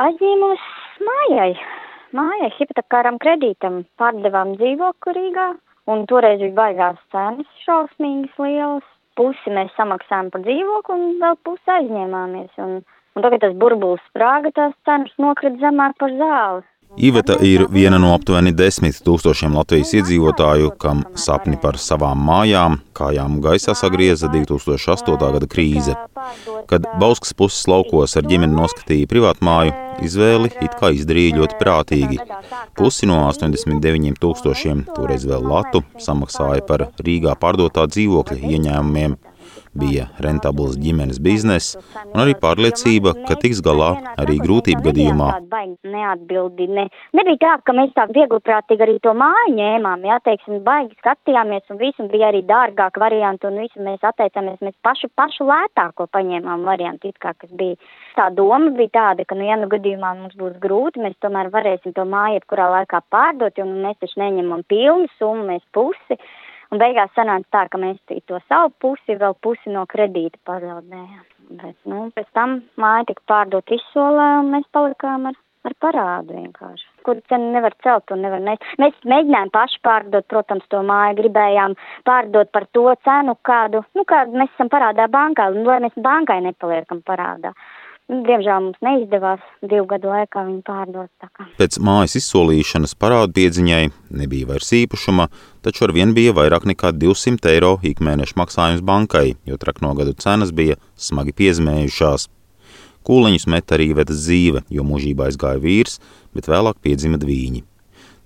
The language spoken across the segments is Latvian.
Aizņēmos mājai, mājai hipotekāram kredītam pārdevām dzīvokli Rīgā, un toreiz bija baigās cenas šausmīgas lielas. Pusi mēs samaksājām par dzīvokli un vēl pusi aizņēmāmies. Un, un tagad tas burbulis sprāga, tās cenas nokrita zemāk par zāli. Iveta ir viena no aptuveni desmit tūkstošiem Latvijas iedzīvotāju, kam sapni par savām mājām, kājām gaisā sagrieza 2008. gada krīze. Kad Bauskas puses laukos ar ģimeni noskatīja privātu māju, izvēli it kā izdarīja ļoti prātīgi. Pusi no 89 tūkstošiem, toreiz vēl latu, samaksāja par Rīgā pārdotā dzīvokļa ieņēmumiem bija rentabls ģimenes bizness un arī pārliecība, ka tiks galā arī grūtību gadījumā. Neatbildi, ne. Nebija tā, ka mēs tā viegliprātīgi arī to māju ņēmām, jā, teiksim, baigi skatījāmies un visu, bija arī dārgāk varianti un visu mēs atteicāmies, mēs pašu, pašu lētāko paņēmām variantu, it kā, kas bija. Tā doma bija tāda, ka, nu, ja nu gadījumā mums būs grūti, mēs tomēr varēsim to māju jebkurā laikā pārdot, jo nu, mēs taču neņemam pilnu summu, mēs pusi. Un beigās sanāca tā, ka mēs to savu pusi, vēl pusi no kredīta pazaudējām. Bet, nu, pēc tam māja tika pārdot izsolē, un mēs palikām ar, ar parādu vienkārši. Kur cenu nevar celt un nevar nest. Mēs mēģinājām paši pārdot, protams, to māju, gribējām pārdot par to cenu, kādu, nu, kādu mēs esam parādā bankā, lai mēs bankai nepaliekam parādā. Nu, diemžēl mums neizdevās divu gadu laikā viņu pārdot. Pēc mājas izsolīšanas parādu piedziņai nebija vairs īpašuma, taču ar vien bija vairāk nekā 200 eiro ikmēneša maksājums bankai, jo traknogadu cenas bija smagi piezmējušās. Kūliņus met arī vedas dzīve, jo mūžībā aizgāja vīrs, bet vēlāk piedzima dvīņi.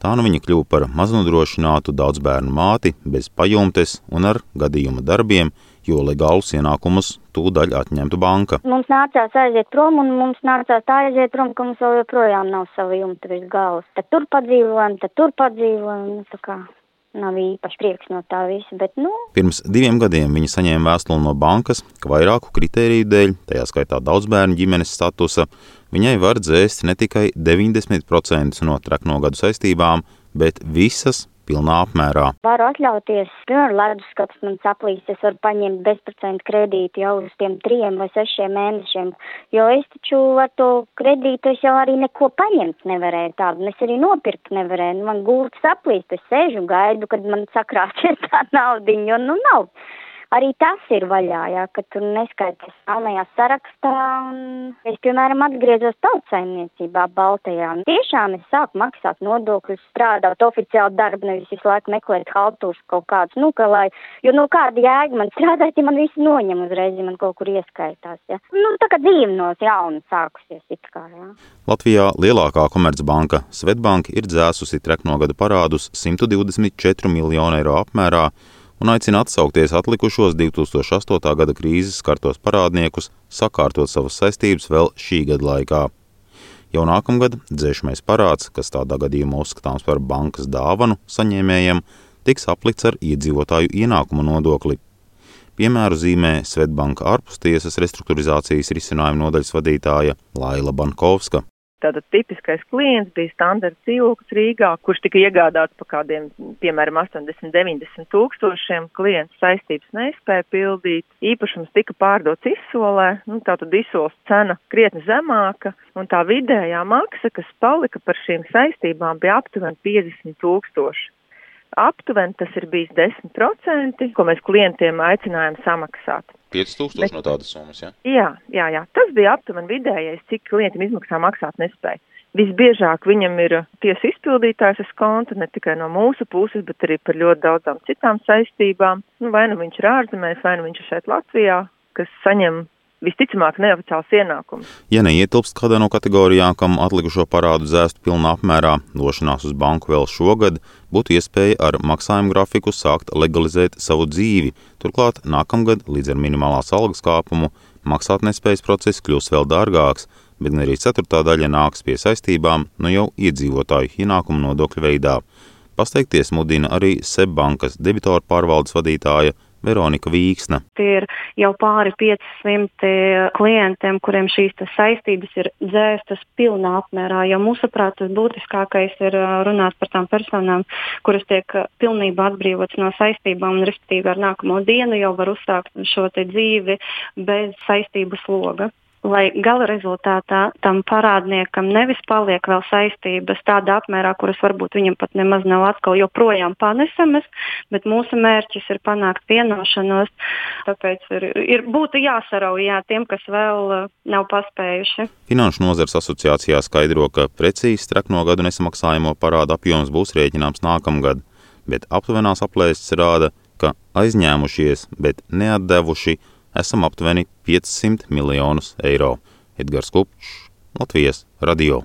Tā nu viņa kļuva par maznodrošinātu daudzbērnu māti bez pajumtes un ar gadījuma darbiem, jo legālus ienākumus tūdaļ atņemtu banka. Mums nācās aiziet prom, un mums nācās tā aiziet prom, ka mums vēl joprojām nav sava jumta virs galvas. Tad tur padzīvojam, tad tur padzīvojam. Nu, tā kā nav īpaši prieks no tā visa. Bet, nu... Pirms diviem gadiem viņa saņēma vēstuli no bankas, ka vairāku kritēriju dēļ, tajā skaitā daudzbērnu ģimenes statusa, viņai var dzēst ne tikai 90% no traknogadu saistībām, bet visas pilnā apmērā. Varu atļauties, piemēram, leduskapis man saplīst, es varu paņemt bezprocentu kredītu jau uz tiem trijiem vai sešiem mēnešiem, jo es taču ar to kredītu es jau arī neko paņemt nevarēju tādu, un es arī nopirkt nevarēju. Man gultas saplīst, es sēžu gaidu, kad man sakrāsies tā naudiņa, jo nu nav arī tas ir vaļā, jā, ka tur neskaities melnajā sarakstā. Es, piemēram, atgriezos tautsaimniecībā Baltajā. Tiešām es sāku maksāt nodokļus, strādāt oficiāli darbu, nevis visu laiku meklēt haltūs kaut kādus, nu, ka lai, jo, nu, kāda jēga man strādāt, ja man visi noņem uzreiz, ja man kaut kur ieskaitās, jā. Nu, tā kā dzīve no jauna sākusies it kā, jā. Latvijā lielākā komercbanka Svetbank ir dzēsusi treknogada parādus 124 miljonu eiro apmērā, un aicina atsaukties atlikušos 2008. gada krīzes skartos parādniekus sakārtot savas saistības vēl šī gada laikā. Jau nākamgad dzēšamais parāds, kas tādā gadījumā uzskatāms par bankas dāvanu saņēmējiem, tiks aplikts ar iedzīvotāju ienākumu nodokli. Piemēru zīmē Svetbanka ārpustiesas restruktūrizācijas risinājuma nodaļas vadītāja Laila Bankovska. Tātad tipiskais klients bija standarta dzīvoklis Rīgā, kurš tika iegādāts par kādiem, piemēram, 80-90 tūkstošiem. Klients saistības nespēja pildīt, īpašums tika pārdots izsolē, nu, tātad izsoles cena krietni zemāka, un tā vidējā maksa, kas palika par šīm saistībām, bija aptuveni 50 tūkstoši. Aptuveni tas ir bijis 10%, ko mēs klientiem aicinājām samaksāt. 5000 Bet, no tādas summas, ja? Jā, jā, jā. Tas bija aptuveni vidējais, cik klientam izmaksā maksāt nespēja. Visbiežāk viņam ir tiesu izpildītājs uz konta, ne tikai no mūsu puses, bet arī par ļoti daudzām citām saistībām. Nu, vai nu viņš ir ārzemēs, vai nu viņš ir šeit Latvijā, kas saņem visticamāk neoficiāls ienākums. Ja neietilpst kādā no kategorijām, kam atlikušo parādu dzēst pilnā apmērā, došanās uz banku vēl šogad būtu iespēja ar maksājumu grafiku sākt legalizēt savu dzīvi. Turklāt nākamgad līdz ar minimālās algas kāpumu maksātnespējas process kļūs vēl dārgāks, bet arī ceturtā daļa nāks pie saistībām no nu jau iedzīvotāju ienākumu nodokļu veidā. Pasteikties mudina arī SEB bankas debitoru pārvaldes vadītāja Veronika Vīksna. Tie ir jau pāri 500 klientiem, kuriem šīs saistības ir dzēstas pilnā apmērā. Jo mūsuprāt, tas būtiskākais ir runāt par tām personām, kuras tiek pilnībā atbrīvotas no saistībām, un respektīvi ar nākamo dienu jau var uzsākt šo dzīvi bez saistību sloga. Lai gala rezultātā tam parādniekam nevis paliek vēl saistības tādā apmērā, kuras varbūt viņam pat nemaz nav atkal joprojām panesamas, bet mūsu mērķis ir panākt vienošanos. Tāpēc ir, ir būtu jāsarauj jā, tiem, kas vēl uh, nav paspējuši. Finanšu nozars asociācijā skaidro, ka precīzi trekno gadu nesamaksājamo parādu apjoms būs rēķināms nākamgad, bet aptuvenās aplēses rāda, ka aizņēmušies, bet neatdevuši esam aptuveni 500 miljonus eiro. Edgars Kupčs, Latvijas radio.